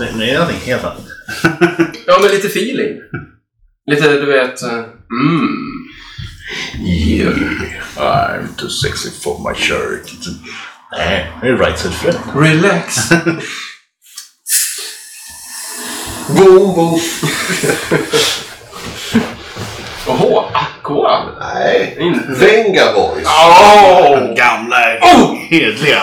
Helt annat. Ja, men lite feeling. Lite, du vet... eh, Mm. Yeah, I'm too sexy for my shirt. Nej, det är right side friend. Relax. Boom, boom. Oho, Aqua. Nej. Inte. Venga Boys. Åh! Gamla Oh! hedliga.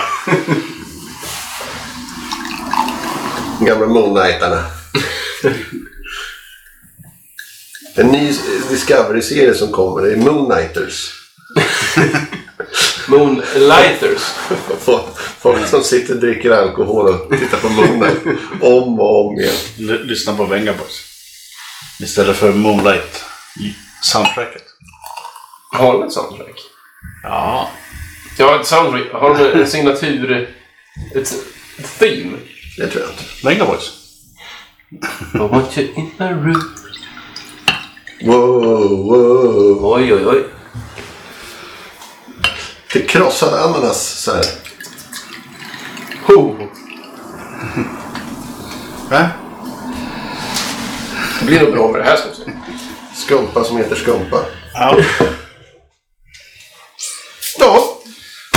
Gamla Moonnightarna. En ny Discovery-serie som kommer. Det är Moonnighters. Moonlighters. Folk- Folk som sitter och dricker alkohol och tittar på Moonlight om och om igen. L- lyssna på Venga Boys. Istället för Moonlight. Soundtracket. Har de ett soundtrack? Ja. Ja, ett soundtrack. Har de en signatur... Ett ett theme? Det tror jag inte. Venga Boys. I want you in my room. Wow, wow. Oj, oj, oj. Det krossade ananas så här. Ho. Va? Det blir nog bra med det här ska vi se. Skumpa som heter skumpa. Ja. Ja,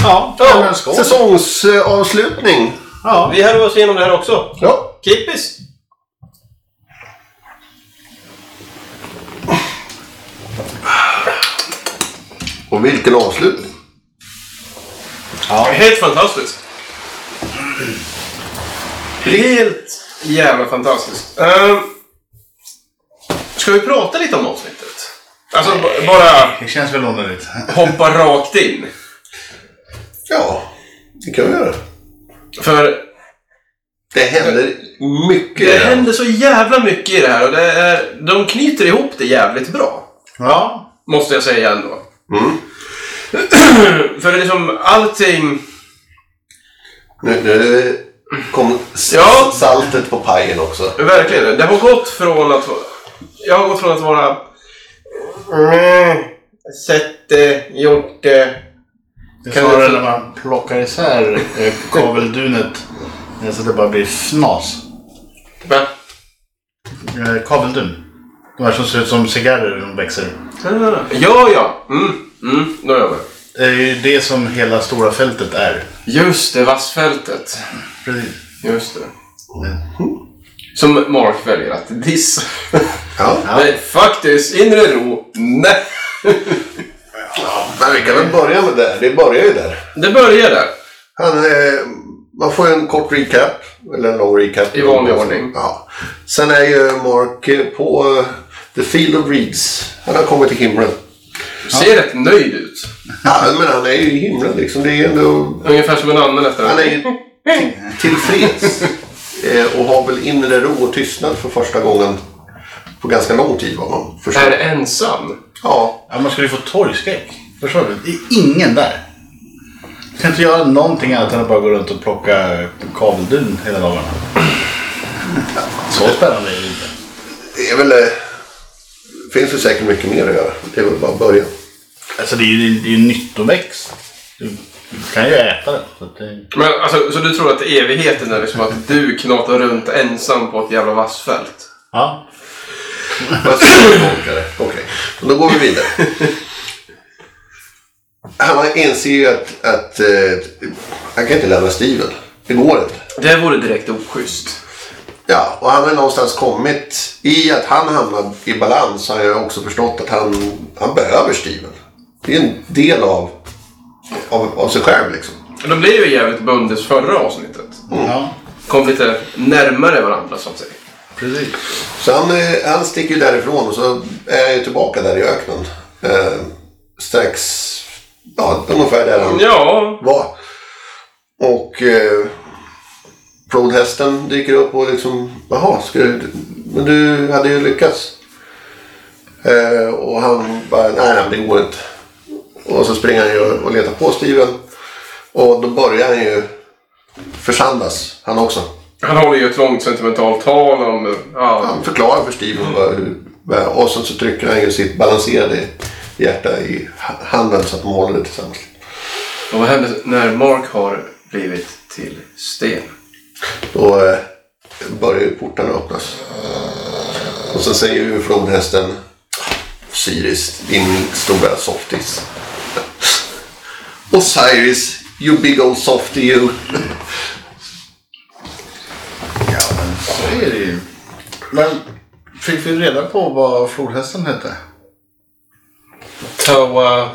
Ja, Ja, säsongsavslutning. Ja. Vi härvar oss igenom det här också. Ja. Kippis! Och vilken avslutning. Helt fantastiskt. Helt jävla fantastiskt. Ehm, ska vi prata lite om avsnittet? Alltså b- bara Det känns väl onödigt. hoppa rakt in. Ja, det kan vi göra. För Det händer mycket. det händer så jävla mycket i det här och det är, de knyter ihop det jävligt bra. Ja. Måste jag säga ändå. Mm. För det är liksom allting... Nu, nu kom Ja. saltet på pajen också. Verkligen. Det har gått från att... Jag har gått från att vara... Mm, Sett det, gjort det. Det är Kan snarare när man plockar isär eh, kaveldunet eh, så det bara blir fnas. Va? Eh, Kaveldun. De här som ser ut som cigarrer när de växer. Ja, ja. Mm, mm, då är jag med. Det är ju det som hela stora fältet är. Just det, vassfältet. Precis. Just det. Som Mark väljer att dissa. Ja. Nej, faktiskt. Inre ro. Nej. Men vi kan väl börja med det. Det börjar ju där. Det börjar där. Han, eh, man får ju en kort recap. Eller en lång recap. I vanlig ordning. Ja. Sen är ju Mark på eh, The Field of Reeds. Han har kommit till himlen. Ser rätt nöjd ut. Ja, men han är ju i himlen liksom. Det är ändå... Ungefär som en annan efter Han är ju tillfreds. Eh, och har väl inre ro och tystnad för första gången på ganska lång tid vad man förstår. Är ensam. Ja, Ja, man skulle ju få torgskräck. Förstår du? Det är ingen där. Du kan inte göra någonting annat än att bara gå runt och plocka kaveldun hela dagarna. Så spännande är det inte. det är väl... Eh, finns det säkert mycket mer att göra. Det är väl bara början. Alltså det är ju, det är ju nyttoväxt. Du kan ju äta den. Så att det... Men alltså, så du tror att evigheten är liksom att du knatar runt ensam på ett jävla vassfält? Ja. Ska jag tolka det? Okej, då går vi vidare. Han inser ju att, att eh, han kan inte lämna Steven. Det går inte. Det vore direkt oschysst. Ja, och han har någonstans kommit i att han hamnar i balans. Har jag också förstått att han, han behöver Steven. Det är en del av, av, av sig själv liksom. De blev ju jävligt bundes förra avsnittet. ja. Kom lite närmare varandra så att säga. Precis. Så han, eh, han sticker ju därifrån och så är han ju tillbaka där i öknen. Eh, strax, ja ungefär där han Ja, var. Och eh, flodhästen dyker upp och liksom, jaha, ska du, men du hade ju lyckats. Eh, och han bara, nej, nej, det går inte. Och så springer han ju och letar på Steven. Och då börjar han ju försandas, han också. Han håller ju ett långt sentimentalt tal om... Ja, Han förklarar för Steven vad, och sen så trycker han ju sitt balanserade hjärta i ha- handen så att de håller det tillsammans. och vad händer när Mark har blivit till sten? Då eh, börjar ju portarna öppnas. Och så säger ju flodhästen Osiris, din stora softis. Osiris, you big old softy you. Så är det ju. Men fick vi reda på vad flodhästen hette? Tawa...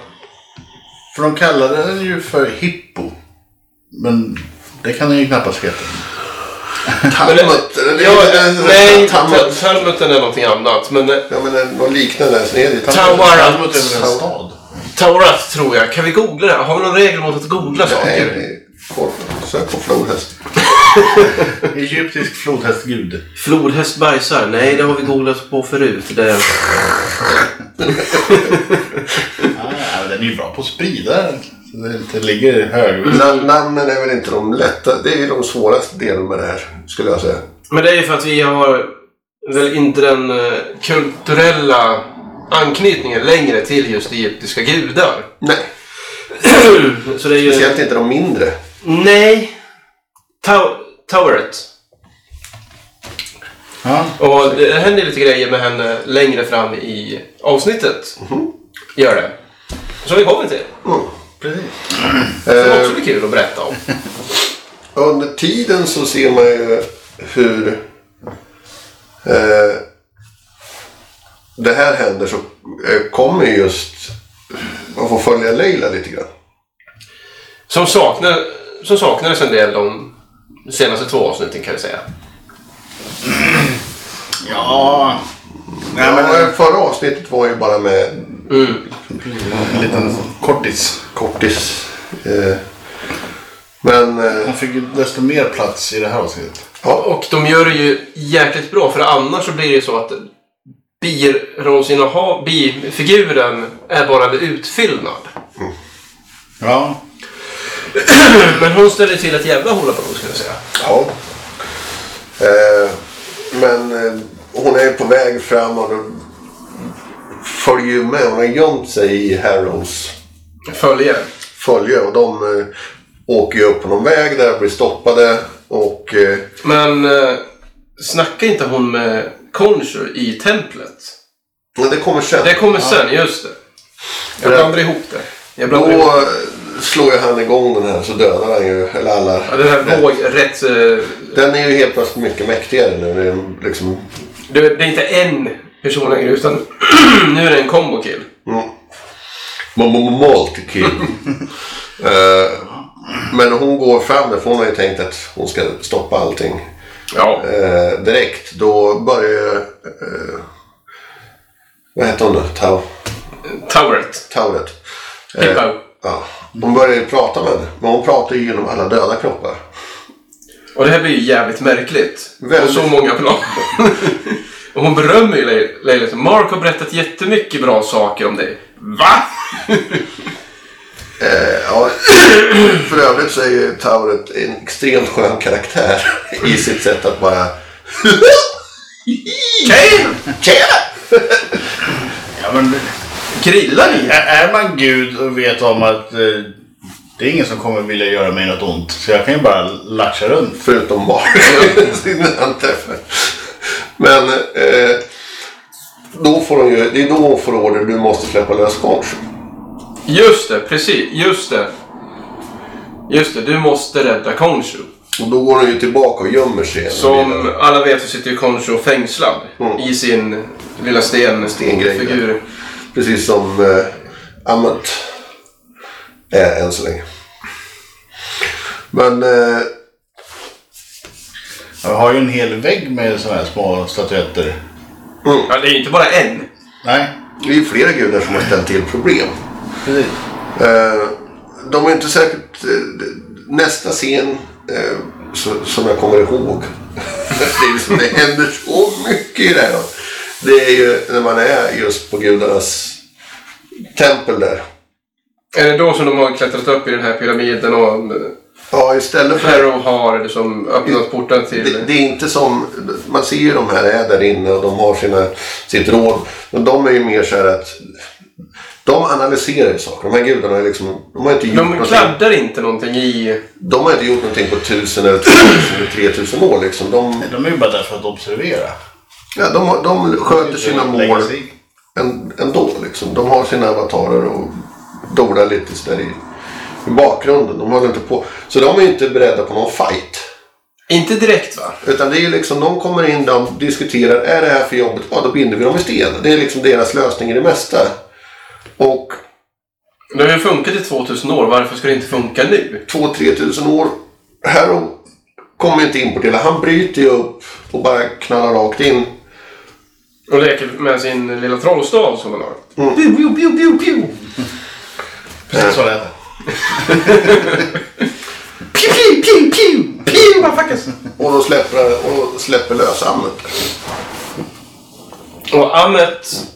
För de kallade den ju för Hippo. Men det kan den ju knappast heta. Eller- nej. Talmuten är någonting annat. Men eh, Ja men något liknande. Tawarat. Talmud är väl en stad? Taurat tror jag. Kan vi googla det? Har vi någon regel mot att googla Nej, saker? kort. Sök på flodhäst. Egyptisk flodhästgud. Flodhäst bajsar? Nej, det har vi googlat på förut. Det... Ah, den är ju bra på att sprida. Så det inte ligger hög. Na- Namnen är väl inte de lätta. Det är de svåraste delen med det här. Skulle jag säga. Men det är ju för att vi har väl inte den eh, kulturella anknytningen längre till just egyptiska gudar. Nej. Så det är ju... Speciellt inte de mindre. Nej. Tau- Tauret. Ja. Och det händer lite grejer med henne längre fram i avsnittet. Gör det. Som vi kommer till. Mm. Precis. Som Eh, också blir kul att berätta om. under tiden så ser man ju hur eh, det här händer så eh, kommer just man får följa Leila lite grann. Som, saknar, som saknades en del de senaste två avsnitten kan jag säga. Ja. Nej, men förra avsnittet var ju bara med Mm. en liten kortis. kortis. Eh, men eh, Han fick ju desto mer plats i det här avsnittet. ja, Och de gör det ju jäkligt bra för annars så blir det ju så att birollsinnehav, bifiguren är bara en utfyllnad. Ja. Men hon ställer till ett jävla hullabaloo skulle jag säga. ja. Eh, men eh, hon är på väg fram och följer ju med. Hon har gömt sig i Harrows Följer. följe och de eh, åker ju upp på någon väg där blir stoppade och eh, Men eh, snackar inte hon med Conjure i templet? men det kommer sen. Det kommer sen, just det. Jag Ja. blandar ihop det. Jag blandar ihop. eh, slår ju han igång den här så dödar han ju, eller alla. Ja, den här våg, rätt... eh, Den är ju helt plötsligt mycket mäktigare nu. Det är liksom, Det, det är inte en person längre utan nu är det en combo kill. mm, multi-kill. Eh, Men hon går fram där för hon har ju tänkt att hon ska stoppa allting Ja. eh, direkt. Då börjar eh, Vad heter hon nu? Tau. Tauret. Eh, Hippo. ja. Hon börjar ju prata med henne. Men hon pratar ju genom alla döda kroppar. Och det här blir ju jävligt märkligt. Väldigt. På så många plan. och hon berömmer ju Le- Leila. Mark har berättat jättemycket bra saker om dig. Va? Eh, ja, för övrigt så är ju Tauret en extremt skön karaktär i sitt sätt att bara... Okej! Tjena! Ja, men Grillar ni? är är man gud och vet om att eh, det är ingen som kommer vilja göra mig något ont. Så jag kan ju bara latcha runt. Förutom Mark. när han träffar. Men eh, då får hon ju, det är då hon får order du måste släppa lös Conch. Just det, precis. Just det. Just det, du måste rädda Konshu. Och då går hon ju tillbaka och gömmer sig. Som alla vet så sitter ju Konshu fängslad Mm. i sin lilla sten, Stengrej. Precis som eh, Ammut är än så länge. Men eh, Jag har ju en hel vägg med sådana här små statyetter. Ja, det är ju inte bara en. Nej, det är ju flera gudar som har ställt till problem. precis. Eh, de är inte säkert... Eh, nästa scen eh, så, som jag kommer ihåg. det, är liksom, det händer så mycket i det här. Det är ju när man är just på gudarnas tempel där. Är det då som de har klättrat upp i den här pyramiden och Ja, istället för... Pharaoh har liksom öppnat porten till... Det, det är inte som... Man ser ju de här är där inne och de har sina, sitt råd. Men de är ju mer så här att De analyserar ju saker. De här gudarna är liksom, de har inte gjort De någonting. kladdar inte någonting i... De har inte gjort någonting på tusen eller tvåtusen eller tretusen år liksom. De, De är ju bara där för att observera. Ja, de, de sköter sina mål ändå liksom. De har sina avatarer och dolar lite sådär i, i bakgrunden. De håller inte på. Så de är inte beredda på någon fight. Inte direkt va? Utan det är liksom, de kommer in, de diskuterar, är det här för jobbet? Ja, då binder vi dem i sten. Det är liksom deras lösning i det mesta. Och Det har ju funkat i 2000 år. Varför ska det inte funka nu? 2-3 tusen år. Harrow kommer inte in på det. Han bryter ju upp och bara knallar rakt in. Och leker med sin lilla trollstav som han har. Precis så lät det. Pew, pew, pew, pew! Pew, motherfuckers! Och då släpper, och släpper lös Ammet. Och Ammet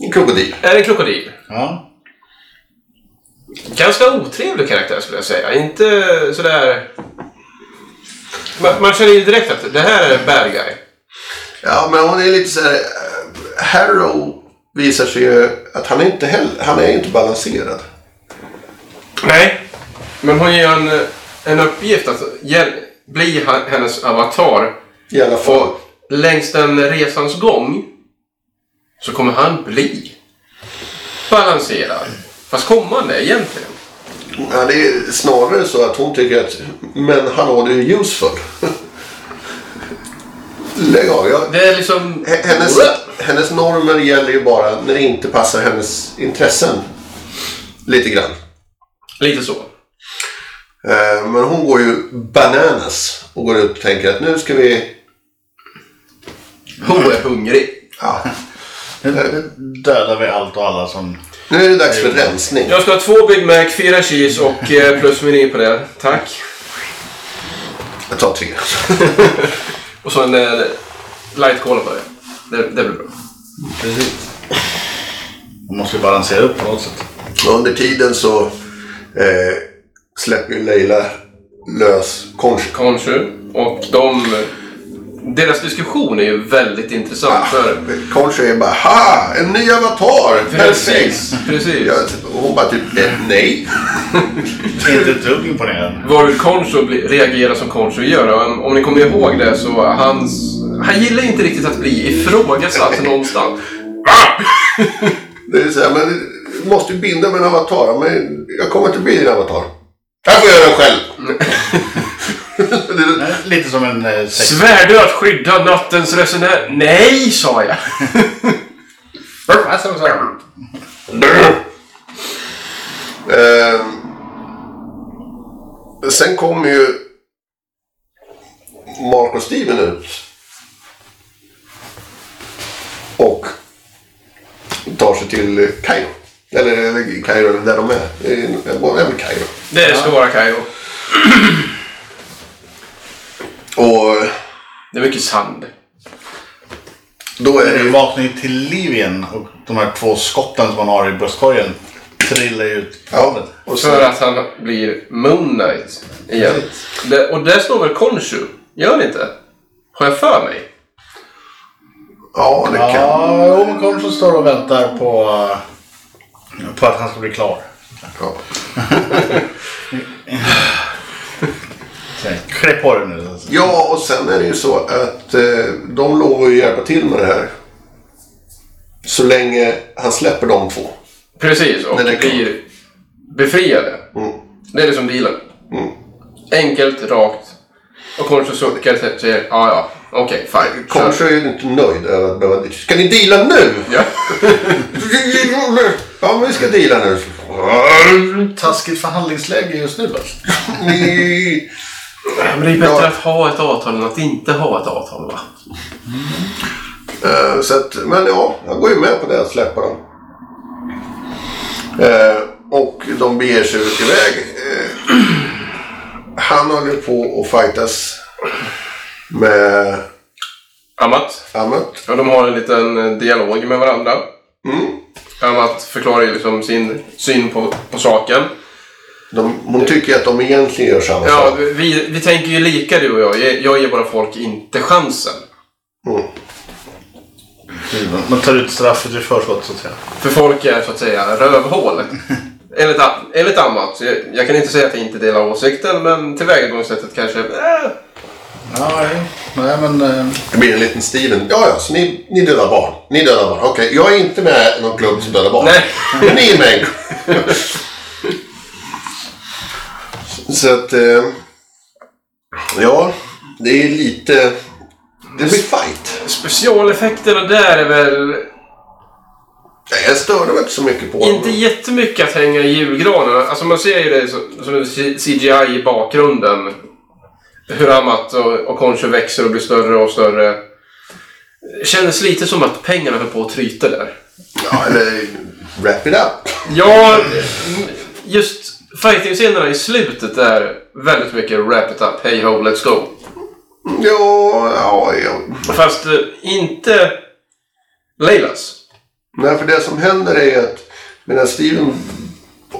En krokodil. är en krokodil. Ja. Ganska otrevlig karaktär skulle jag säga. Inte sådär... Man, man känner ju direkt att det här är bad guy. Ja, men hon är lite så här... eh, Harrow visar sig ju att han är inte heller, han är inte balanserad. Nej. Men hon ger en, en uppgift att hjäl- bli hennes avatar. I alla fall. Och längs den resans gång så kommer han bli balanserad. Fast kommande egentligen. Ja, det är snarare så att hon tycker att men hallå, du är useful. Lägg av. Jag, Det är liksom... Hennes, hennes normer gäller ju bara när det inte passar hennes intressen. Lite grann. Lite så. Eh, Men hon går ju bananas och går ut och tänker att nu ska vi... Hon är hungrig. Ja, Nu dödar vi allt och alla som... nu är det dags för rensning. Jag ska ha två Big Mac, fyra cheese och eh, plus meny på det. Tack. Jag tar tre. Och så en eh, light cola på det. Det, det blir bra. Precis. Man måste ju balansera upp på något sätt. Och under tiden så eh, släpper ju Leila lös Conch. Konshu. Och de... Deras diskussion är ju väldigt intressant. För, Conch är bara ha en ny avatar! Precis. precis. Jag, och hon bara typ eh, nej. Inte ett dugg imponerande. Varvid Konshu bli- reagerar som Konshu gör. Och om, om ni kommer ihåg det så hans... Han gillar inte riktigt att bli ifrågasatt någonstans. Det är så här, men du måste ju binda med en avatar. Men jag kommer inte bli din avatar. Jag får göra den själv. Lite som en eh. Svär du att skydda nattens resenär? Nej, sa jag. Eh, sen kommer ju Mark och Steven ut. Och tar sig till Kairo. Eller, Kairo, där de är det är väl Kairo. Det ska vara Kairo. Och Det är mycket sand. då är det Den ju... vaknar ju till liv igen och de här två skotten som man har i bröstkorgen trillar ut på och För sen, att han blir Moon Knight igen. Det, och där står väl Konshu? Gör det inte? Har jag för mig? ja, det kan... Ja, jo, men Koncho står och väntar på, eh, på att han ska bli klar. Ja. Så, Klä på dig nu. Ja, och sen är det ju så att eh, de lovar ju hjälpa till med det här. Så länge han släpper de två. Precis, och klar. blir befriade. Mm. Det är liksom dealen. Mm. Enkelt, rakt. Och Konshu suckar och säger ja, ja, okej, fine. Kör. Kanske är ju inte nöjd över att behöva... Ska ni deala nu? Ja. Ja, men vi ska deala nu. Taskigt förhandlingsläge just nu alltså. Men det är bättre Ja. att ha ett avtal än att inte ha ett avtal, va? Eh, så att, men ja, jag går ju med på det att släppa dem. Eh, och de beger sig ut iväg. Eh, han håller på att fightas med Amat. Amet. Och de har en liten dialog med varandra. Mm. Amat förklarar ju liksom sin syn på, på saken. De, hon tycker att de egentligen gör samma Ja, sak. vi, vi tänker ju lika du och jag. Jag, jag ger bara folk inte chansen. Mm. Man tar ut straffet i förskott så att säga. För folk är så att säga rövhål. Enligt, enligt annat. Jag, jag kan inte säga att jag inte delar åsikten men tillvägagångssättet kanske... Äh, Ja, nej. nej men... eh, Det blir en liten Steven. Ja, ja, så ni, ni dödar barn. Ni dödar barn. Okej, jag är inte med i någon klubb som dödar barn. Nej. Men ni är med. så att... Eh, ja, det är lite... Det blir fight. specialeffekterna där är väl Nej, Jag störde mig inte så mycket på inte dem. jättemycket att hänga i julgranen. Alltså man ser ju det som, en CGI i bakgrunden. Hur Amat och, och Concho växer och blir större och större. Kändes lite som att pengarna höll på att tryta där. Ja, eller wrap it up. Ja, just fighting-scenerna i slutet är väldigt mycket wrap it up, hey ho, let's go. Ja, ja, ja. Fast eh, inte Leilas. Nej, för det som händer är att medan Steven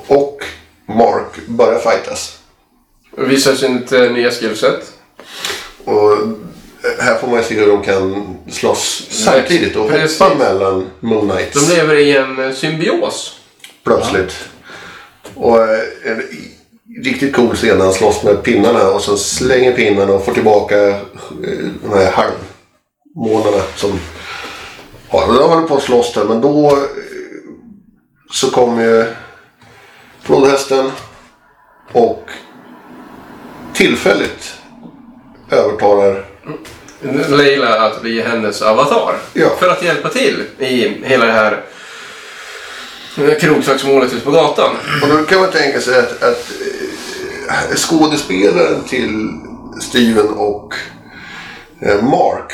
och Mark börjar fightas. Visar sitt eh, nya skillset. Och här får man se hur de kan slåss samtidigt och hoppa mellan Moon Knights De lever i en eh, symbios. plötsligt. Och eh, en riktigt cool scen när han slåss med pinnarna och sen slänger pinnarna och får tillbaka eh, de här halvmånarna som har. Och de håller på att slåss där men då eh, så kommer ju flodhästen och tillfälligt övertalar Leila att bli hennes avatar. Ja. För att hjälpa till i hela det här krogslagsmålet ute på gatan. Och då kan man tänka sig att, att eh, skådespelaren till Steven och eh, Mark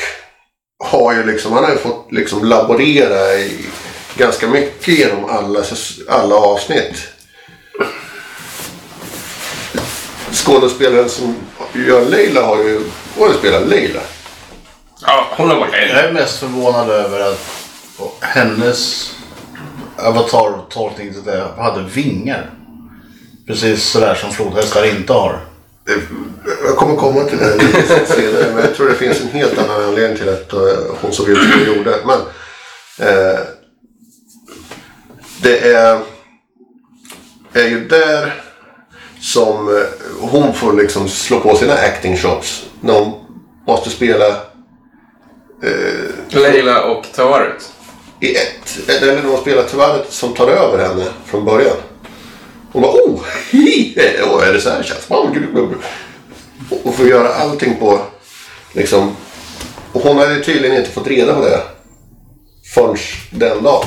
har ju liksom, han har ju fått liksom laborera i ganska mycket genom alla, alla avsnitt. Skådespelaren som gör Leila har ju både spelat Leila. Ja, hon har varit Jag är mest förvånad över att hennes avatar-tolkning till det hade vingar. Precis sådär som flodhästar inte har. Jag kommer komma till det lite senare, men jag tror det finns en helt annan anledning till att eh, hon såg ut som hon gjorde. Men eh, det är, är ju där som eh, hon får liksom slå på sina acting shots. När hon måste spela eh, Leila och Tawaret. I ett. Eller hon spelar Tavaret som tar över henne från början. Hon bara oh, hi, oh är det så här känns? Oh, gud, gud, gud." Och- Och får göra allting på liksom. Och hon hade tydligen inte fått reda på det förrän den dagen.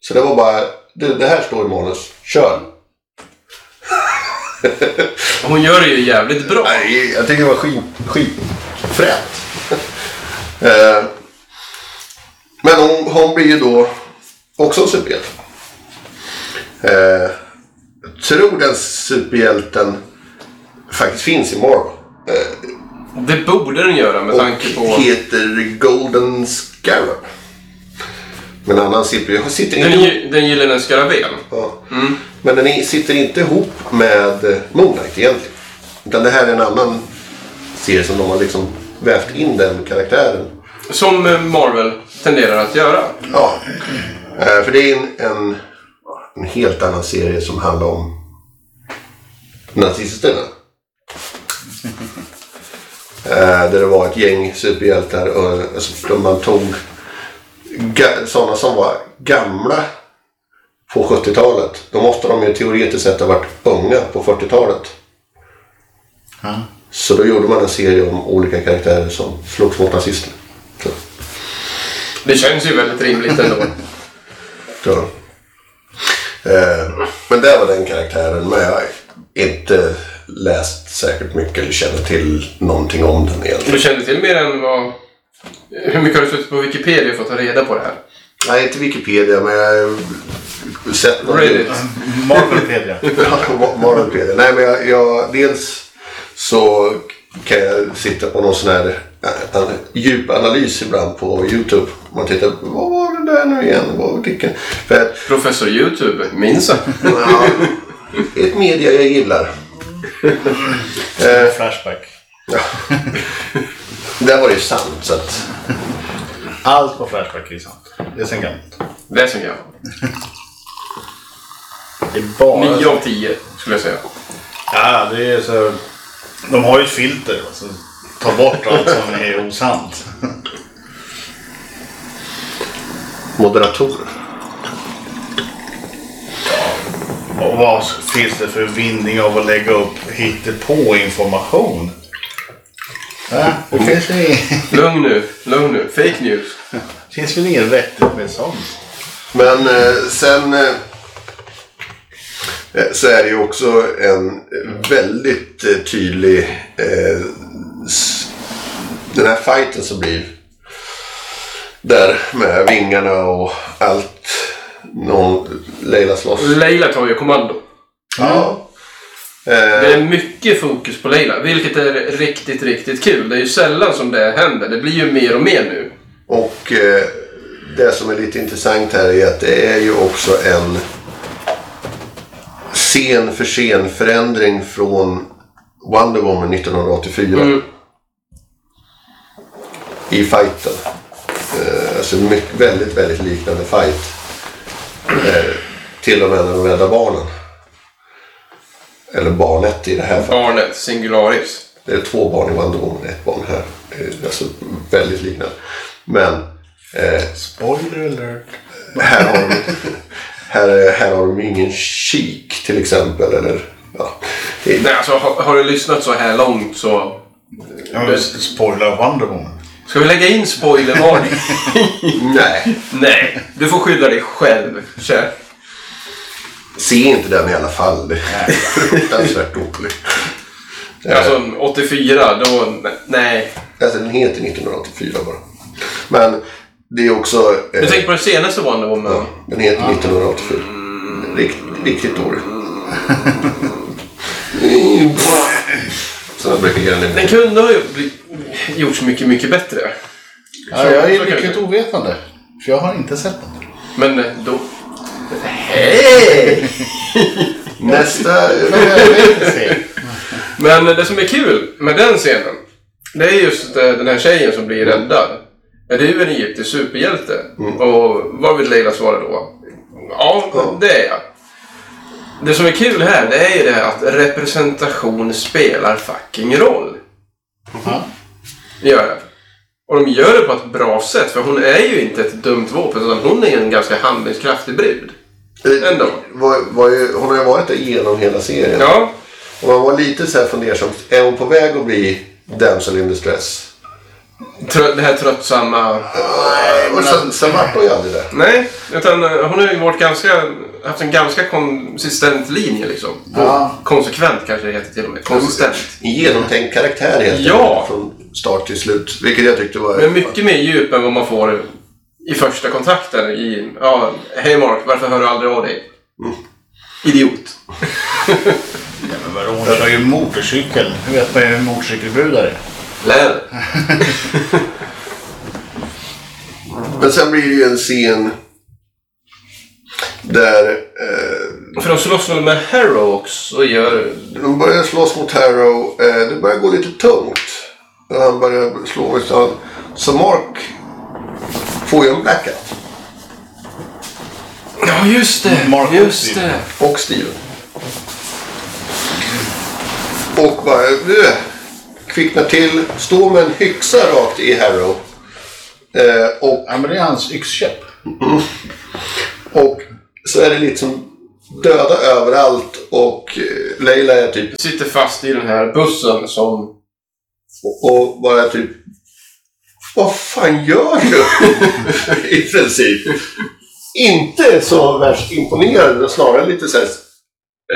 Så det var bara, du det här står i manus, kör. Hon gör det ju jävligt bra. Nej, jag tycker det var skit, skitfränt. men hon, hon blir ju då också en superhjälte. Eh, jag tror den superhjälten faktiskt finns i Marvel. Eh, Det borde den göra med och tanke på... heter Golden Scarab. Men en annan sitter, sitter inte Den, gyllene skarabén. ja. Men den sitter inte ihop med Moon Knight egentligen. Utan det här är en annan serie som de har liksom vävt in den karaktären. Som eh, Marvel tenderar att göra. Ja. Eh, För det är en, en, en helt annan serie som handlar om nazisterna. Eh, Där det var ett gäng superhjältar och alltså, de man tog ga- sådana som var gamla på 70-talet. Då måste de ju teoretiskt sett ha varit unga på 40-talet. Ja. Så då gjorde man en serie om olika karaktärer som slogs mot nazister. Det känns ju väldigt rimligt ändå. så. Eh, men det var den karaktären. Men jag har inte läst säkert mycket eller känner till någonting om den egentligen. Du kände till mer än vad... Hur mycket har du suttit på Wikipedia för att ta reda på det här? Nej, inte Wikipedia, men jag har sett något. Reddit. Marvelpedia. Ja, Marvelpedia. Nej, men jag, jag, dels så kan jag sitta på någon sån här äh, an- djupanalys ibland på YouTube. Man tittar, vad var det där nu igen? Vad? För att, Professor YouTube, minns jag. ja, ett media jag gillar. Flashback. Där var det ju sant. Så att, Allt på Flashback är sant. Det är sen gammalt. Det är som jag. Det är bara... 9 av 10 skulle jag säga. Ja, det är så... De har ju ett filter. Alltså, ta bort allt som är osant. Moderatorer. Och vad finns det för vinning av att lägga upp på information? Ja, det finns väl inget, Lugn nu, lugn nu. Fake news. finns väl inget vettigt med sånt. Men eh, sen eh, eh, så är det ju också en väldigt eh, tydlig... Den här fighten som blir där med vingarna och allt. Någon, Leila slåss. Leila tar ju kommando. Ja. Det Eh, är mycket fokus på Leila, vilket är riktigt, riktigt kul. Det är ju sällan som det händer. Det blir ju mer och mer nu. och eh, det som är lite intressant här är att det är ju också en scen för scen förändring från Wonder Woman 1984. Mm. I fighten. Eh, alltså mycket, väldigt, väldigt liknande fight. Eh, till och med när de räddar barnen. Eller barnet i det här fallet. Barnet, singularis. Det är två barn i Woman, ett barn här. Det är Alltså väldigt liknande. Men eh, Spoiler alert. här har de, här, här har de ingen kik till exempel. Eller, ja. Det är- Nej, alltså har, har du lyssnat så här långt så... Ja, spoiler Wonder Woman. Ska vi lägga in spoilervarning? Nej, Nej, du får skylla dig själv, kär. se inte den i alla fall. Det är fruktansvärt dåligt. Alltså 84, då... Nej. Alltså den heter 1984 bara. Men det är också... Du Eh, tänker på den senaste Wonder Woman? ja, den heter 1984. Rikt, riktigt dålig. Så jag brukar ge den Den en... kunde ha bli- gjorts mycket, mycket bättre. Ja, jag är mycket ovetande. För jag har inte sett den. Men eh, då... Hej! Nästa... Men det som är kul med den scenen, det är just eh, den här tjejen som blir räddad. Är ju en egyptisk superhjälte. Och vad vill Leila svara då? Ja, det är jag. Det som är kul här, det är ju det att representation spelar fucking roll. Ja. Det gör det. Och de gör det på ett bra sätt, för hon är ju inte ett dumt vapen, utan hon är en ganska handlingskraftig brud. Ändå. Var, var ju, hon har ju varit där genom hela serien. Ja, Och man var lite så här fundersam. Är hon på väg att bli damsel in distress? Trö- det här tröttsamma... Och sen, sen vart hon ju aldrig det. Nej, utan eh, hon har ju varit ganska, haft en ganska konsistent linje liksom. Ja. Konsekvent kanske det heter till och med. Konsistent. En genomtänkt karaktär helt Ja. enkelt, Från start till slut. Vilket jag tyckte var... Men mycket mer djup än vad man får i första kontakten. I, ja, hej Mark, varför hör du aldrig av dig? Idiot. Ja, men vadå, hon kör ju motorcykel. Hur vet man ju hur motorcykelbrudar är? Läder. Men sen blir det ju en scen där eh, För de slåss väl med Harrow också. Gör, de börjar slåss mot Harrow. Eh, det börjar gå lite tungt. Han börjar slå mot han. Så Mark får ju en blackout. ja, just det. Mark just Steven. det. Och Steven. Och bara äh, kvicknar till. Står med en hyxa rakt i Harrow. Eh, och, Ja, men det är hans yxkäpp. och så är det liksom döda överallt. Och eh, Leila är typ Sitter fast i den här bussen som... Och bara typ... Vad fan gör du? I princip. Inte så värst imponerande, snarare lite såhär...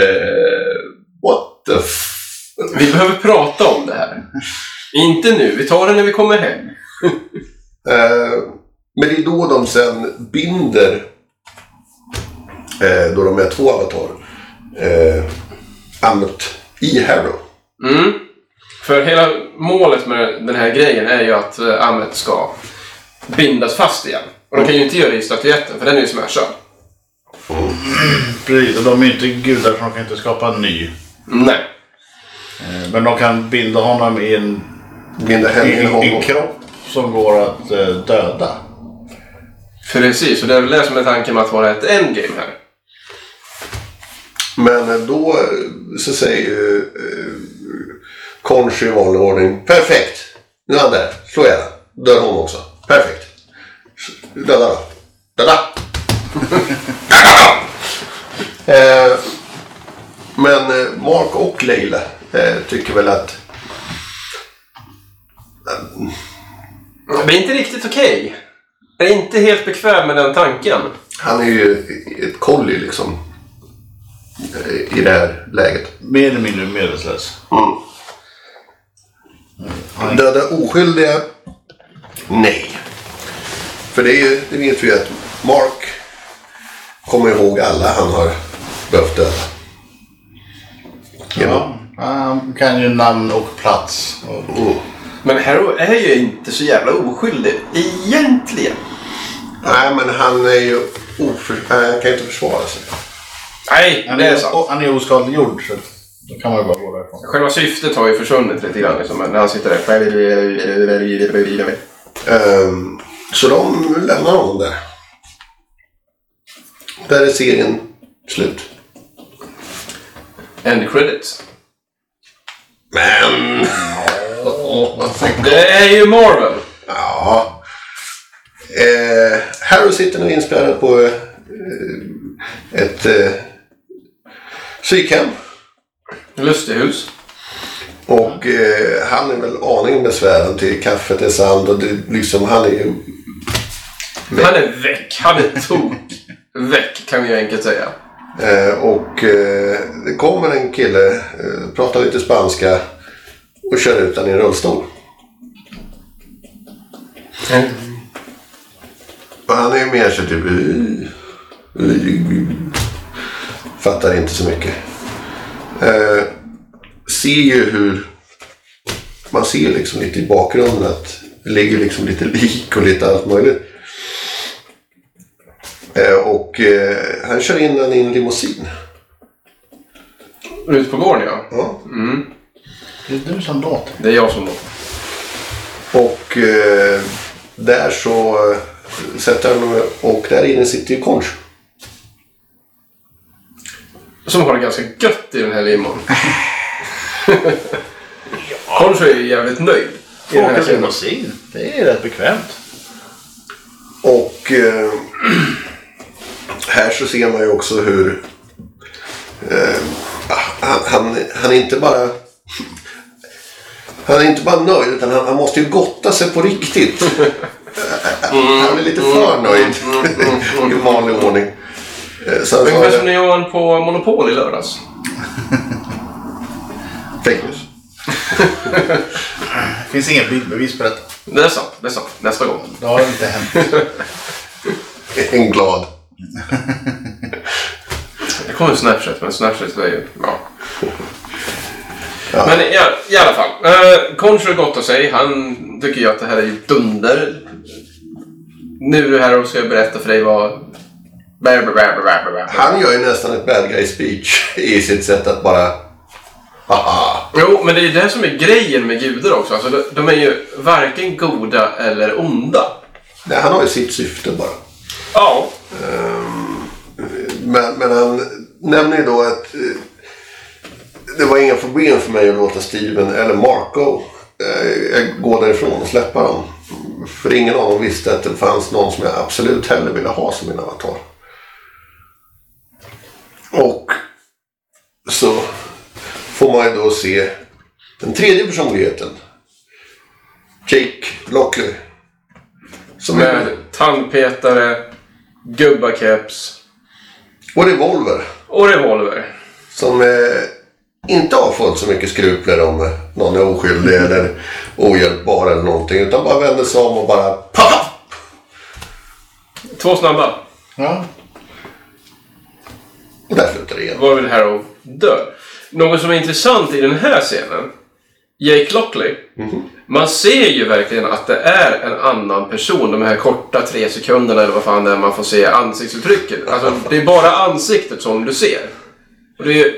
Eh, what the f... Vi behöver prata om det här. Inte nu, vi tar det när vi kommer hem. Eh, men det är då de sen binder, eh, då de är två avatar, eh, Ammut i Harrow. Mm. För hela målet med den här grejen är ju att eh, Ammet ska bindas fast igen. Och de kan ju inte göra det i statyetten, för den är ju smashad. Precis, och de är ju inte gudar de kan inte skapa en ny. Nej. Eh, Men de kan binda honom i en, Binda i henne i en, honom. en kropp som går att eh, döda. Precis, och det är väl det som är tanken med att vara ett endgame här. Men eh, då så säger ju eh, Conchi i vanlig ordning. Perfekt! Nu är han där. Slå ihjäl. Dör hon också. Perfekt. Döda då. Döda! eh, men Mark och Leila tycker väl att Det är inte riktigt okej. Jag är inte helt bekväm med den tanken. han är ju ett kolli liksom. eh, I det här läget. Mer eller mindre medvetslös. Döda oskyldiga? Nej. För det, är ju, det vet vi ju att Mark kommer ihåg alla han har behövt döda. Ja. Han kan ju namn och plats. Och Mm. Men Harrow är ju inte så jävla oskyldig egentligen. Nej, men han är ju oför... Nej, han kan ju inte försvara sig. Nej, han, det är är, sant. han är oskadliggjord. Så då kan man ju bara gå därifrån. Själva syftet har ju försvunnit lite grann. Liksom, när han sitter där. Ehm, så de lämnar honom där. Där är serien slut. End credits. Men... Det är ju Marvel. Ja. Eh, Harry sitter nu inspärrad på eh, ett eh, psykhem. Lustigehus. Och eh, han är väl aningen besvärad till kaffet är sand och det, liksom, han är ju... Han är väck. Han är tok väck kan vi enkelt säga. Eh, och eh, det kommer en kille, eh, pratar lite spanska och kör ut den i en rullstol. Och han är mer så typ... Fattar inte så mycket. Eh, ser ju hur... Man ser liksom lite i bakgrunden att det ligger liksom lite lik och lite allt möjligt. Eh, och eh, han kör in den i en limousin. Ute på gården ja. Ja. Det är du som dator. Det är jag som... Och eh, där så eh, sätter han och där inne sitter ju Conch. Som har det ganska gött i den här limon. Concho är ju jävligt nöjd. I den här Åka limousin. Det är rätt bekvämt. Och eh, här så ser man ju också hur eh, han, han, han är inte bara han är inte bara nöjd utan han, han måste ju gotta sig på riktigt. Han är lite för nöjd i vanlig ordning. Eh, Så Ungefär sa som när jag var på Monopol i lördags. fake news. Det finns inga bildbevis på detta. Det är sant. Det är sant. Nästa gång. Det har inte hänt. En glad. Det kommer en Snapchat, men Snapchat är ju... Ja. Ja. Men i, i alla fall. Uh, Concho gottar sig. Han tycker ju att det här är dunder. Nu här och ska jag berätta för dig vad... Bär, bär, bär. Han gör ju nästan ett bad guy speech i sitt sätt att bara... Haha. Jo, men det är ju det som är grejen med gudar också. Alltså, de, de är ju varken goda eller onda. Nej, han har ju sitt syfte bara. Ja. Ehm, men, men han nämner ju då att eh, det var inga problem för mig att låta Steven eller Marco eh, gå därifrån och släppa dem. För ingen av dem visste att det fanns någon som jag absolut hellre ville ha som min avatar. Och så får man ju då se den tredje personligheten. Jake Lockley. Som är, Med tandpetare, gubbakeps och revolver. och revolver. Som eh, inte har fått så mycket skrupler om eh, någon är oskyldig eller ohjälpbar eller någonting. Utan bara vänder sig om och bara paff! Två snabba. Ja. Och där slutar det igen. Varvid Harrow dör. Något som är intressant i den här scenen. Jake Lockley. Man ser ju verkligen att det är en annan person. De här korta tre sekunderna eller vad fan det är man får se ansiktsuttrycket. Alltså det är bara ansiktet som du ser. Och det är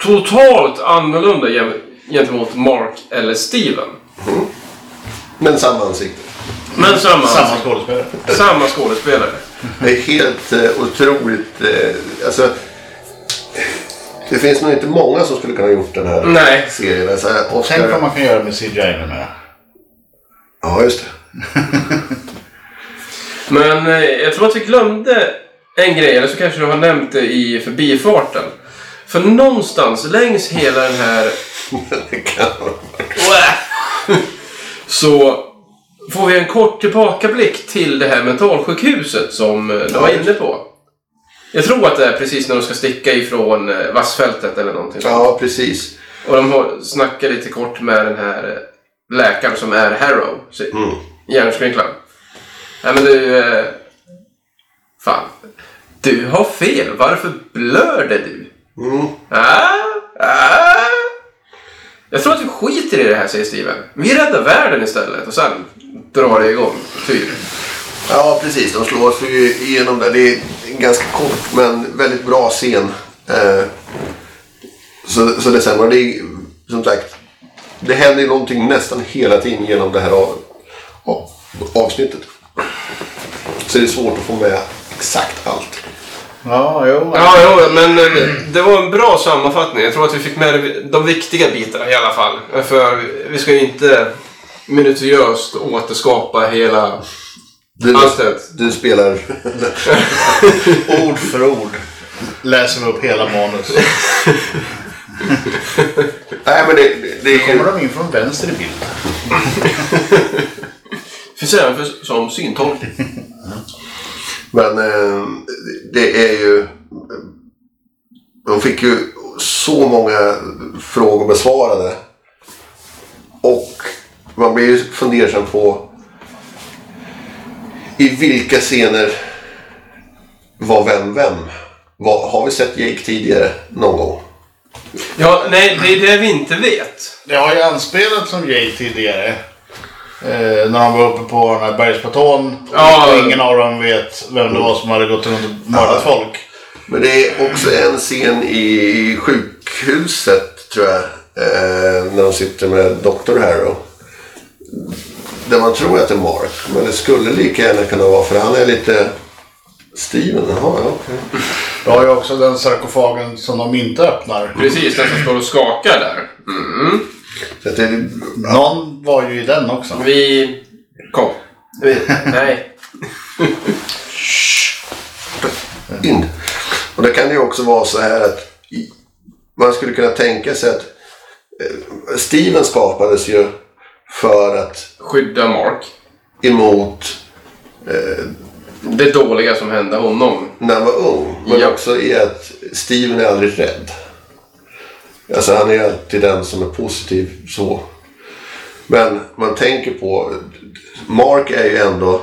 totalt annorlunda gen- gentemot Mark eller Steven. Men samma ansikte. Men samma, Samma skådespelare. samma skådespelare. Det är helt eh, otroligt. Eh, alltså, det finns nog inte många som skulle kunna ha gjort den här Nej. serien. Alltså, Oscar... Tänk vad man kan göra med CGI numera. Ja, just det. Men eh, jag tror att vi glömde en grej, eller så kanske du har nämnt det i förbifarten. För någonstans längs hela den här... det kan vara. så får vi en kort tillbakablick till det här mentalsjukhuset som eh, du var inne på. Jag tror att det är precis när de ska sticka ifrån eh, Vassfältet eller någonting. Ja, precis. Och de snackar lite kort med den här eh, läkaren som är Harrow. Mm. Hjärnskrynklan. Nej men du... Eh, fan. Du har fel. Varför blöder du? Mm. Ah, ah. Jag tror att vi skiter i det här, säger Steven. Vi räddar världen istället och sen drar det igång. Typ. Ja, precis. De slår sig ju igenom där. Det är en ganska kort men väldigt bra scen. Eh, så, så det stämmer. Det är som sagt. Det händer ju någonting nästan hela tiden genom det här av, av, avsnittet. Så det är svårt att få med exakt allt. Ja, jo. Ja, jo, men eh, det var en bra sammanfattning. Jag tror att vi fick med de- de viktiga bitarna i alla fall. För vi ska ju inte minutiöst återskapa hela Du, du spelar... Ord för ord läser vi upp hela manus. Nej, men det, det, det kommer de in från vänster i bild. Finns även för, som syntolkning. Men eh, det är ju... De fick ju så många frågor besvarade. Och man blir ju fundersam på i vilka scener var vem vem? Vad, har vi sett Jake tidigare någon gång? Ja, nej, det är det vi inte vet. Det har ju anspelat som Jay tidigare. Eh, när de var uppe på den här bergsplatån. Ja. Och ingen av dem vet vem det var som hade gått runt och mördat folk. Men det är också en scen i sjukhuset tror jag. Eh, när de sitter med Dr. Harrow. Där man tror att det är Mark. Men det skulle lika gärna kunna vara för han är lite... Steven, jaha, ja, okej. Du har ju också den sarkofagen som de inte öppnar. Precis, den som står och skakar där. Mm. Så att det, Någon var ju i den också. Vi... Kom. Vi... Nej. in. Och det kan ju också vara så här att man skulle kunna tänka sig att eh, Steven skapades ju för att Skydda Mark. emot eh, Det dåliga som hände honom. när han var ung. Men Ja. också i att Steven är aldrig rädd. Alltså han är alltid den som är positiv så. Men man tänker på Mark är ju ändå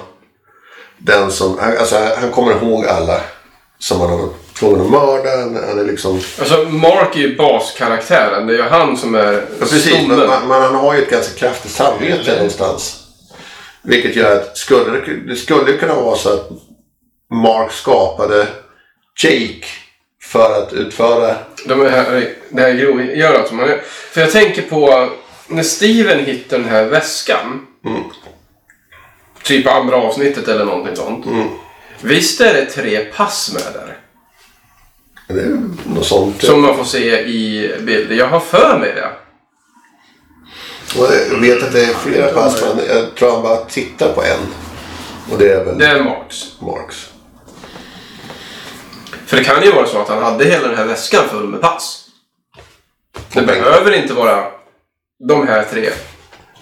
den som, alltså han kommer ihåg alla som han har tvungen att mörda. Han, han är liksom, Alltså, Mark är ju baskaraktären. Det är ju han som är ja, precis, men, man, man, han har ju ett ganska kraftigt samvete någonstans. Vilket gör att skulle det, det skulle kunna vara så att Mark skapade Jake för att utföra De här, det här grovgörat som han gör. För jag tänker på när Steven hittar den här väskan. Mm. Typ andra avsnittet eller någonting sånt. Mm. Visst är det tre pass med där? Något sånt. Som man får se i bilder. Jag har för mig det. Och Jag vet att det är flera pass men jag tror han bara tittar på en. Och det är väl Det är Marks. Marks. För det kan ju vara så att han hade hela den här väskan full med pass. Det behöver inte vara de här tre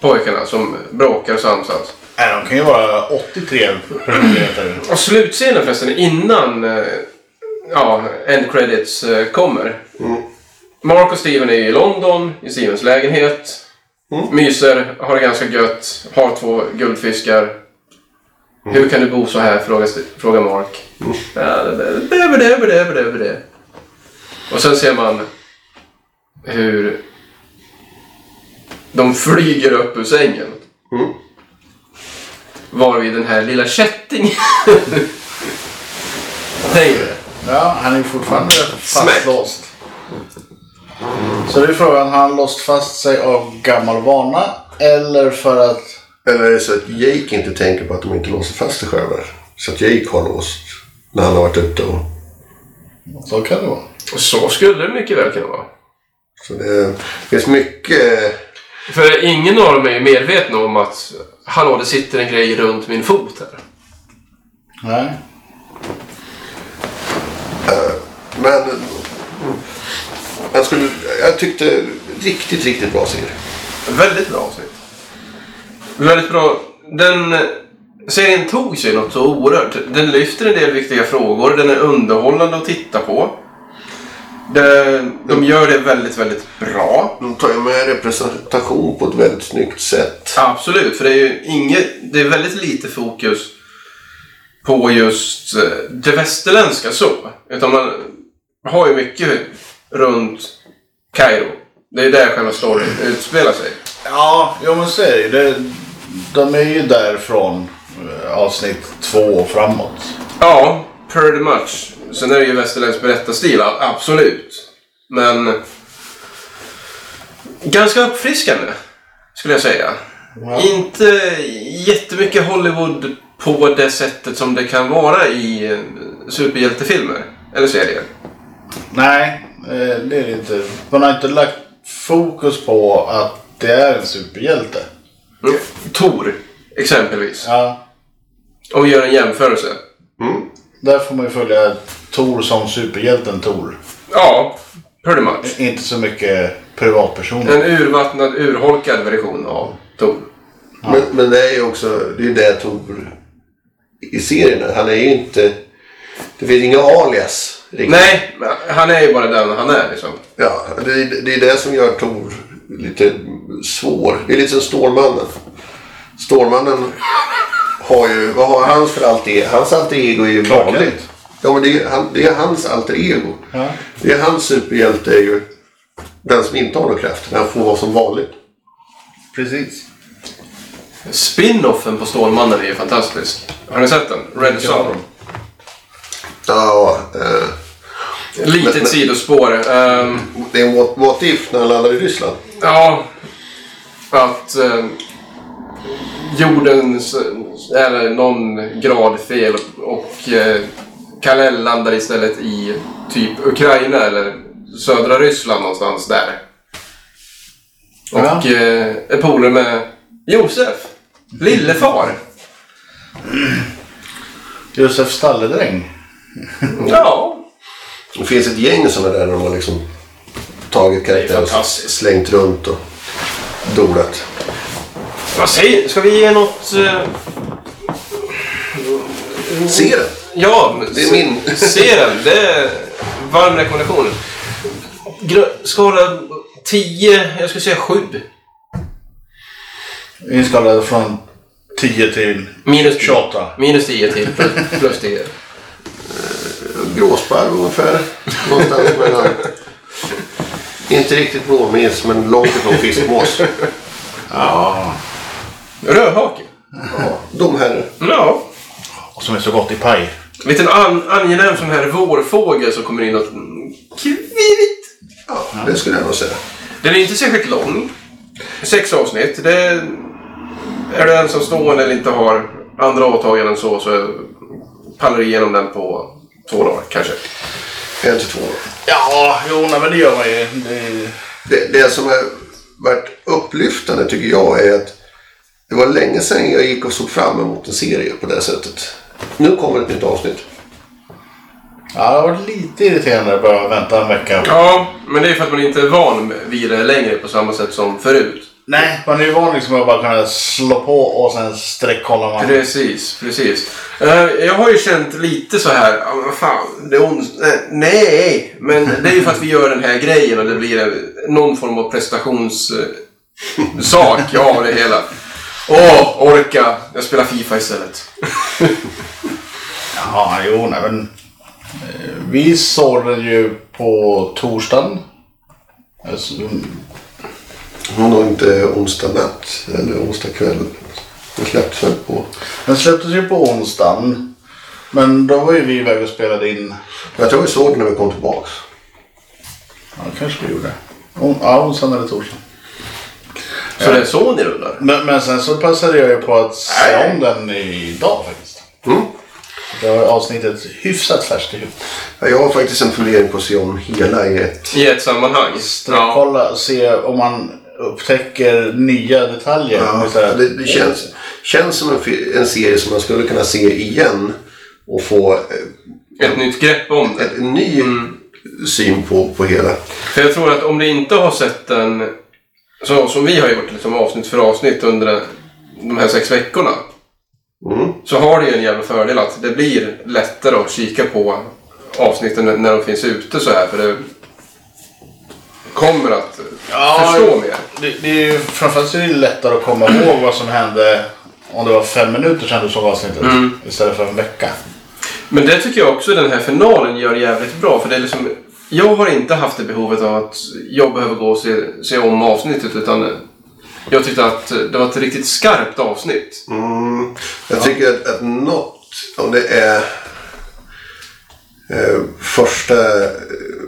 pojkarna som bråkar och samsas. Nej, de kan ju vara 83 personligheter. Och slutscenen förresten innan eh, ja, end credits eh, kommer. Mm. Mark och Steven är i London, i Stevens lägenhet. Mm. Myser, har det ganska gött, har två guldfiskar. Mm. Hur kan du bo så här? Frågar, frågar Mark. Mm. Ja, det, det, det, det, det, det. Och sen ser man hur de flyger upp ur sängen. Mm. Varvid den här lilla kättingen tänker Ja, han är ju fortfarande fastlåst. Så det är frågan, har han låst fast sig av gammal vana? Eller för att... Eller är det så att Jake inte tänker på att de inte låser fast sig själva? Så att Jake har låst när han har varit ute och... Så kan det vara. Så skulle det mycket väl kunna vara. Så det finns mycket... För ingen av dem är medveten om att hallå, det sitter en grej runt min fot här. Nej. Men... Jag, skulle, jag tyckte riktigt, riktigt bra serie. Väldigt bra avsnitt. Väldigt bra. Den serien tog sig något så oerhört. Den lyfter en del viktiga frågor. Den är underhållande att titta på. Det, de gör det väldigt, väldigt bra. De tar ju med representation på ett väldigt snyggt sätt. Absolut, för det är ju inget, det är väldigt lite fokus på just eh, det västerländska så. Utan man har ju mycket runt Kairo. Det är där själva storyn utspelar sig. Ja, jo men så är det De är ju där från eh, avsnitt två och framåt. Ja, pretty much. Sen är det ju västerländsk berättarstil, absolut. Men ganska uppfriskande, skulle jag säga. Ja. Inte jättemycket Hollywood på det sättet som det kan vara i eh, superhjältefilmer eller serier. Nej, eh, det är det inte. Man har inte lagt fokus på att det är en superhjälte. Mm. Tor, exempelvis. Ja, Om vi gör en jämförelse. där får man ju följa Tor som superhjälten Tor. Ja, pretty much. Inte så mycket privatpersoner. En urvattnad, urholkad version av Tor. Men, men det är ju också, det är ju det Tor i serierna. Han är ju inte, det finns inga alias. riktigt. Nej, han är ju bara den han är liksom. Ja, det, är- det är det som gör Tor lite svår. Det är lite som Stålmannen. Stålmannen har ju, vad har han för alter ego? Hans alter ego är ju vanligt. Ja, men det är, han, det är hans alter ego. Ja. Det är hans superhjälte är ju den som inte har någon kraft. Den får vara som vanligt. Precis. Spin-offen på Stålmannen är ju fantastisk. Har ni sett den? Red Sun. Ja, eh, Litet Men- sidospår. Ehm, det är en what, what if när han landar i Ryssland. ja, att eh, jordens är någon grad fel och eh, Kal-El landar istället i typ Ukraina eller södra Ryssland någonstans där. Och Ja. eh, är polare med Josef, lillefar. Josef Stalledräng. Ja, Det finns ett gäng sådana där de har liksom tagit karaktärer och slängt runt och dolat. vad säger Ska vi ge något... Eh, Se den! Ja, Det är min. Se den. Det är varm rekommendation. Skala 10, jag skulle säga 7. Inskalad från 10 till Minus 10. 28. Minus 10 till plus, plus 10. Gråsparv ungefär. Någonstans mellan... Inte riktigt blåmes men långt ifrån fiskmås. Ja. Rödhake. Ja, de här. Ja. Och som är så gott i paj. Liten an, angenäm sån här vårfågel som kommer in och kvirrt. Ja, det skulle jag nog säga. Den är inte särskilt lång. Sex avsnitt. Det är, du ensamstående eller inte har andra åtaganden så, så pallar du igenom den på två dagar kanske. En till två. Ja, jo nej, men det gör man ju. Det, Det, det som har varit upplyftande tycker jag är att det var länge sedan jag gick och såg fram emot en serie på det sättet. Nu kommer ett nytt avsnitt. ja, det har varit lite irriterande att behöva vänta en vecka. Ja, men det är för att man inte är van vid det längre på samma sätt som förut. Nej, man är ju van liksom att bara kunna slå på och sen sträckkollar man. Precis, precis. Eh, jag har ju känt lite så här, fan, det är ons- eh, Nej, men det är ju för att vi gör den här grejen och det blir någon form av prestationssak av det hela. Åh, orka! Jag spelar Fifa istället. Ja, jo nej men. eh, Vi såg den ju på torsdagen. Alltså, Hon har inte onsdag natt eller onsdag kväll. Den släpptes väl på... Den släpptes ju på onsdagen. Men då var ju vi iväg och spelade in. Jag tror vi såg den när vi kom tillbaks. Ja, kanske vi gjorde. On- Ja, onsdagen eller torsdagen. Så det är så ni rullar? Men, men sen så passade jag ju på att se om den idag faktiskt. Mm. Det var avsnittet hyfsat färskt i huvudet. Ja, Jag har faktiskt en fundering på att se om hela i ett. I ett sammanhang? Ja. Sträckkolla och se om man upptäcker nya detaljer. Ja, det, det känns, känns som en, en serie som man skulle kunna se igen och få eh, Ett nytt grepp om det. en ny syn på, på hela. För jag tror att om du inte har sett den så som vi har gjort liksom avsnitt för avsnitt under de här sex veckorna. Mm. Så har det ju en jävla fördel att det blir lättare att kika på avsnitten när- när de finns ute så här. För det kommer att Ja, förstå mer. Det, det är ju, framförallt så är det lättare att komma ihåg vad som hände om det var fem minuter sedan du såg avsnittet. Istället för en vecka. Men det tycker jag också den här finalen gör jävligt bra. För det är liksom, jag har inte haft det behovet av att jag behöver gå och se, se om avsnittet. Utan jag tyckte att det var ett riktigt skarpt avsnitt. Mm, jag tycker att, att något, om det är eh, första eh,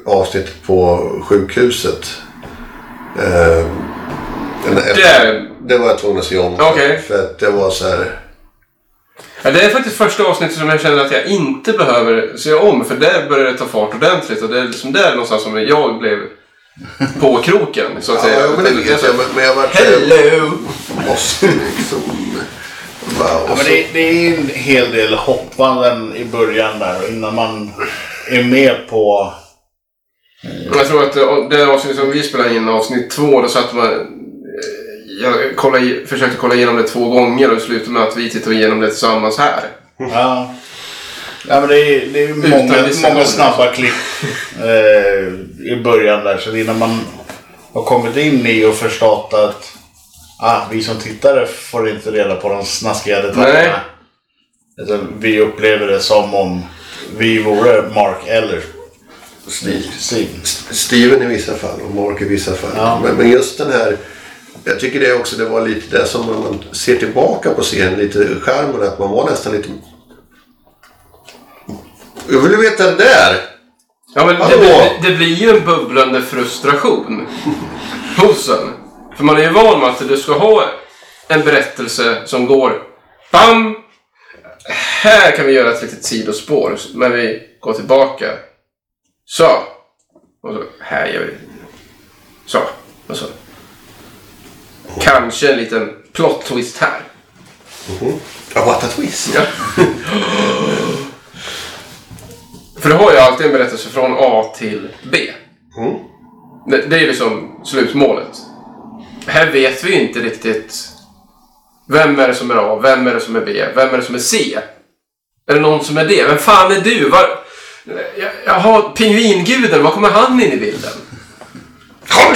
avsnittet på sjukhuset. Eh, Det, det var jag tvungen att se om. Okej. För att det var så här. ja, det är faktiskt första avsnittet som jag känner att jag inte behöver se om. För där börjar det ta fart ordentligt. Och det är liksom där någonstans som jag blev på kroken. Så att Ja, säga. ja, men det vet jag. Men, men jag var Hello! Måste liksom... Wow. Ja, men det, det är en hel del hoppanden i början där innan man är med på... Jag tror att det, det avsnitt som vi spelade in, avsnitt två, då satt man... eh, Jag kollade, försökte kolla igenom det två gånger och slutade med att vi tittade igenom det tillsammans här. Ja. Ja, men det är, det är många, många snabba klipp eh, i början där. Så innan man har kommit in i och förstått att ah, vi som tittare får inte reda på de snaskiga detaljerna. Utan vi upplever det som om vi vore Mark eller Steve. Steve. Steven i vissa fall och Mark i vissa fall. Ja. Men, men just den här. Jag tycker det också det var lite det som man ser tillbaka på serien. Lite charmen att man var nästan lite. Jag vill veta det där. Ja, men det, det, det blir ju en bubblande frustration hos en. För man är ju van med att du ska ha en berättelse som går BAM! Här kan vi göra ett litet sidospår, men vi går tillbaka. Så. Och så, här gör vi. Så. Och så. Kanske en liten plot twist här. Ja, what a twist. Ja. För du har ju alltid en berättelse från A till B. Mm. Det, det är liksom slutmålet. Här vet vi ju inte riktigt vem är det som är A, vem är det som är B, vem är det som är C? Är det någon som är D? Vem fan är du? Var... Har pingvinguden, var kommer han in i bilden? Ja,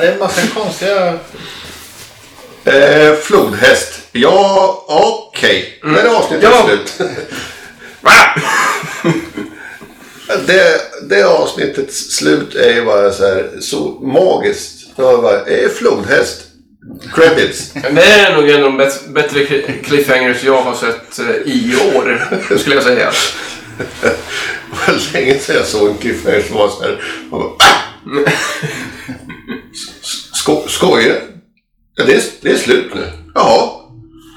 det är en massa konstiga... Eh, flodhäst. Ja, okej. Där är avsnittet Ja. slut. Va? Det, det avsnittets slut är ju bara så här så magiskt. Det var bara, eh, flodhäst. Credits. Det är nog en av de bättre cli- cliffhangers jag har sett eh, i år, skulle jag säga. Det var länge sedan jag såg en cliffhanger som var så här. man bara! Sko, skojar ja, det, är, det är slut nu. Jaha.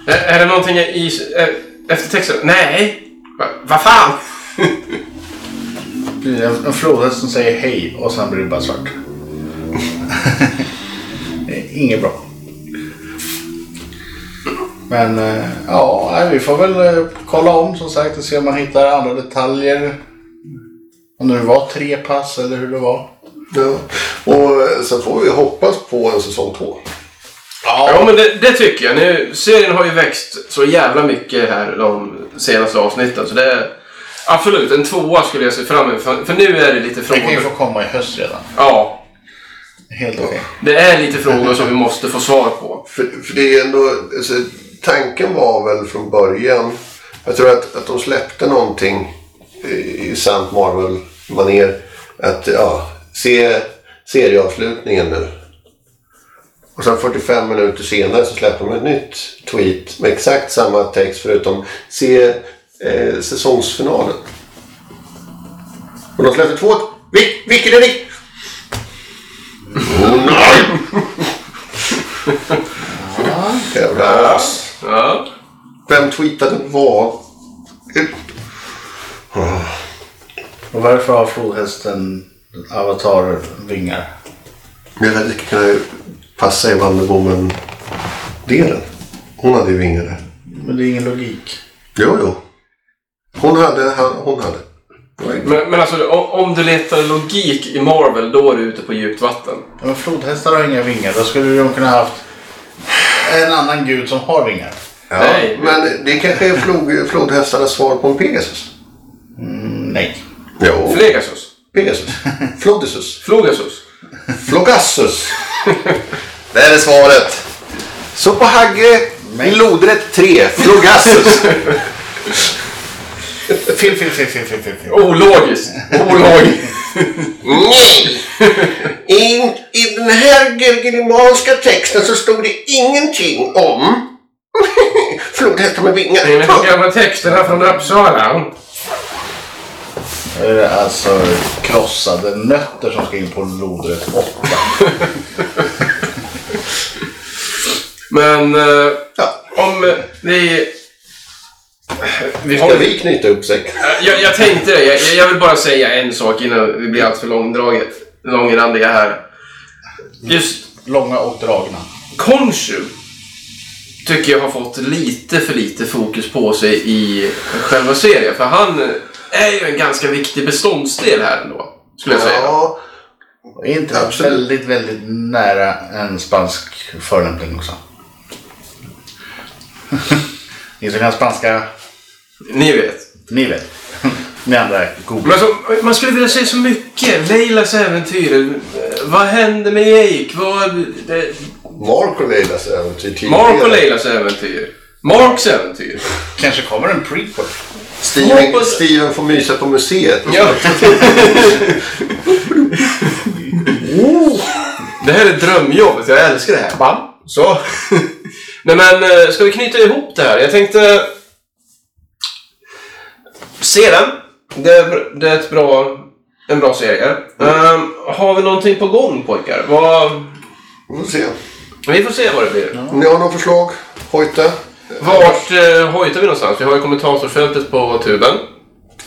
Är, är det någonting i eh, eftertexten? Nej. Va, vad fan? En, en flodhäst som säger hej och sen blir det bara svart. Är Inget bra. Men eh, ja, vi får väl eh, kolla om som sagt och se om man hittar andra detaljer. Om det nu var tre pass eller hur det var. Ja. Och eh, sen får vi hoppas på en säsong två. Ja, men det, det tycker jag. Nu, serien har ju växt så jävla mycket här de senaste avsnitten. Så det absolut en tvåa skulle jag se fram emot. För, för nu är det lite Det kan ju få frågor. komma i höst redan. Ja, Helt okej. det är lite frågor som vi måste få svar på. För, för det är ändå, alltså, tanken var väl från början, jag tror att, att de släppte någonting i, sant Marvel-manér. Att ja, se serieavslutningen nu. Och sen 45 minuter senare så släpper de ett nytt tweet med exakt samma text förutom se eh, säsongsfinalen. Och de släppte två... Vil, vilken är det? Oh, nej! Jävla as. Ja. Vem tweetade vad? Och varför har flodhästen avatarvingar? Jag vet inte, kan passa i Vanderbommen-delen. Hon hade ju vingar där. Men det är ingen logik. Jo, jo. Hon hade, han, hon hade. Men, men alltså om, du letar logik i Marvel, då är du ute på djupt vatten. Men flodhästar har inga vingar. Då skulle de kunna haft en annan gud som har vingar. Ja, Nej. men det kanske är flod, flodhästarnas svar på en Pegasus. Mm, nej. Jo, Flegasus. Pegasus. Flodisus. Flogasus. Flogassus. Det är svaret. Så på Hagge, Nej. lodrätt 3, Flogassus. Fel, fel, fel, fel, fel, fel. fel. Ologiskt. Ologiskt. Nej! I, I den här gergelimanska texten så stod det ingenting om flodhästar med vingar. Enligt de gamla texterna från Uppsala. Det är alltså krossade nötter som ska in på lodrätt 8. Men eh, Ja. om eh, vi... Ska vi knyta upp säcken? Jag, jag tänkte det. Jag, jag vill bara säga en sak innan vi blir alltför långdraget, långrandiga här. Just Långa och dragna. Konshu tycker jag har fått lite för lite fokus på sig i själva serien. För han är ju en ganska viktig beståndsdel här ändå. Skulle jag säga. Ja, inte Absolut. väldigt, väldigt nära en spansk förolämpning också. Ni som kan spanska, Ni vet. ni vet. Ni andra googlar. Men alltså, man skulle vilja säga så mycket. Leilas äventyr. Vad hände med Jake? Vad, det, Mark och Leilas äventyr tidigare. Mark och Leilas äventyr. Marks äventyr. Kanske kommer en prequel. Steven, Hoppas- Steven får mysa på museet. Ja. Det här är drömjobbet. Jag älskar det här. Bam. Så. Nej men, eh, ska vi knyta ihop det här? Jag tänkte... Se den. Det är, det är ett bra, en bra serie. Ehm, har vi någonting på gång pojkar? Vad, Vi får se. vi får se vad det blir. Om ni har några förslag, hojta. Vart eh, hojtar vi någonstans? Vi har ju kommentatorfältet på tuben.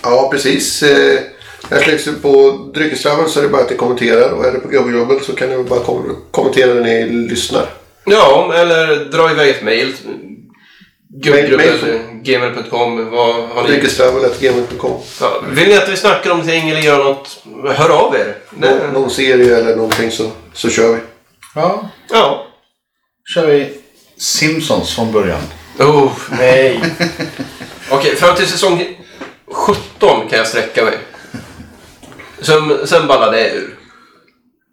Ja, precis. Eh, Här det på Dryckestraveln så är det bara att ni kommenterar. Och är det på Gubbjobbet så kan ni bara kom kommentera när ni lyssnar. Ja, eller dra iväg ett mejl. Mail- mail- Gubbgruppen.gmail.com. Vad har ni? Dryckestravel.gmail.com Ja, vill ni att vi snackar om någonting eller gör något? Hör av er. Nå Någon serie eller någonting så, så kör vi. Ja, ja. kör vi Simpsons från början. Oh, nej. Okej, fram till säsong 17 kan jag sträcka mig. Sen, sen ballar det ur.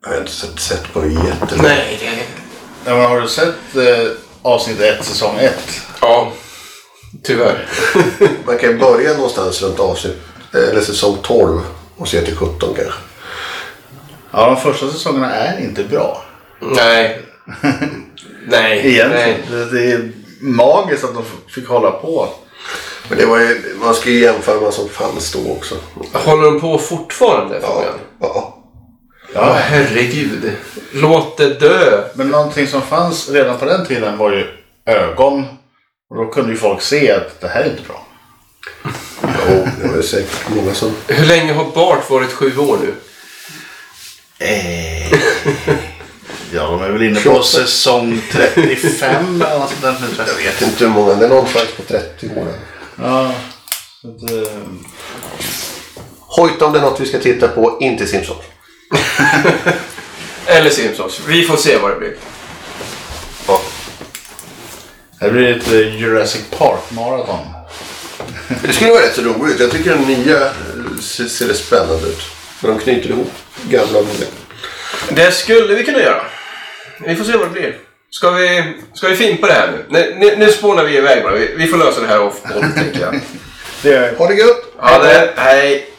Jag har inte sett, sett på det jättelänge. Nej, det... Ja, men har du sett eh, avsnitt 1, säsong 1? Ja, tyvärr. Man kan börja någonstans runt avsnitt, eller säsong 12 och se till 17 kanske. Ja, de första säsongerna är inte bra. Nej. Nej. Egentligen. nej. Det, är magiskt att de fick hålla på. Men det var ju, man ska ju jämföra vad som fanns då också. Håller de på fortfarande? Ja, ja. Ja, herregud. Låt det dö. Men någonting som fanns redan på den tiden var ju ögon. Och då kunde ju folk se att det här är inte bra. Jo, det var ju säkert många som... Hur länge har Bart varit sju år nu? Eh, ja, de är väl inne på 28. säsong 35 eller något sånt där Jag vet inte hur många, det är någonstans på 30 år. Ja, så att, eh, Hojta om det är något vi ska titta på, inte Simpsons. Eller Simpsons. Vi får se vad det blir. Ja. det blir ett eh, Jurassic Park-maraton. Det skulle vara rätt så roligt. Jag tycker den nya eh, ser, ser det spännande ut. När de knyter ihop gamla och nya. Det skulle vi kunna göra. Vi får se vad det blir. Ska vi, ska vi fimpa det här nu? Nu, nu, nu spånar vi iväg bara. Vi, vi får lösa det här off tänker jag. Det är Ha det gött! Ja, det, hej.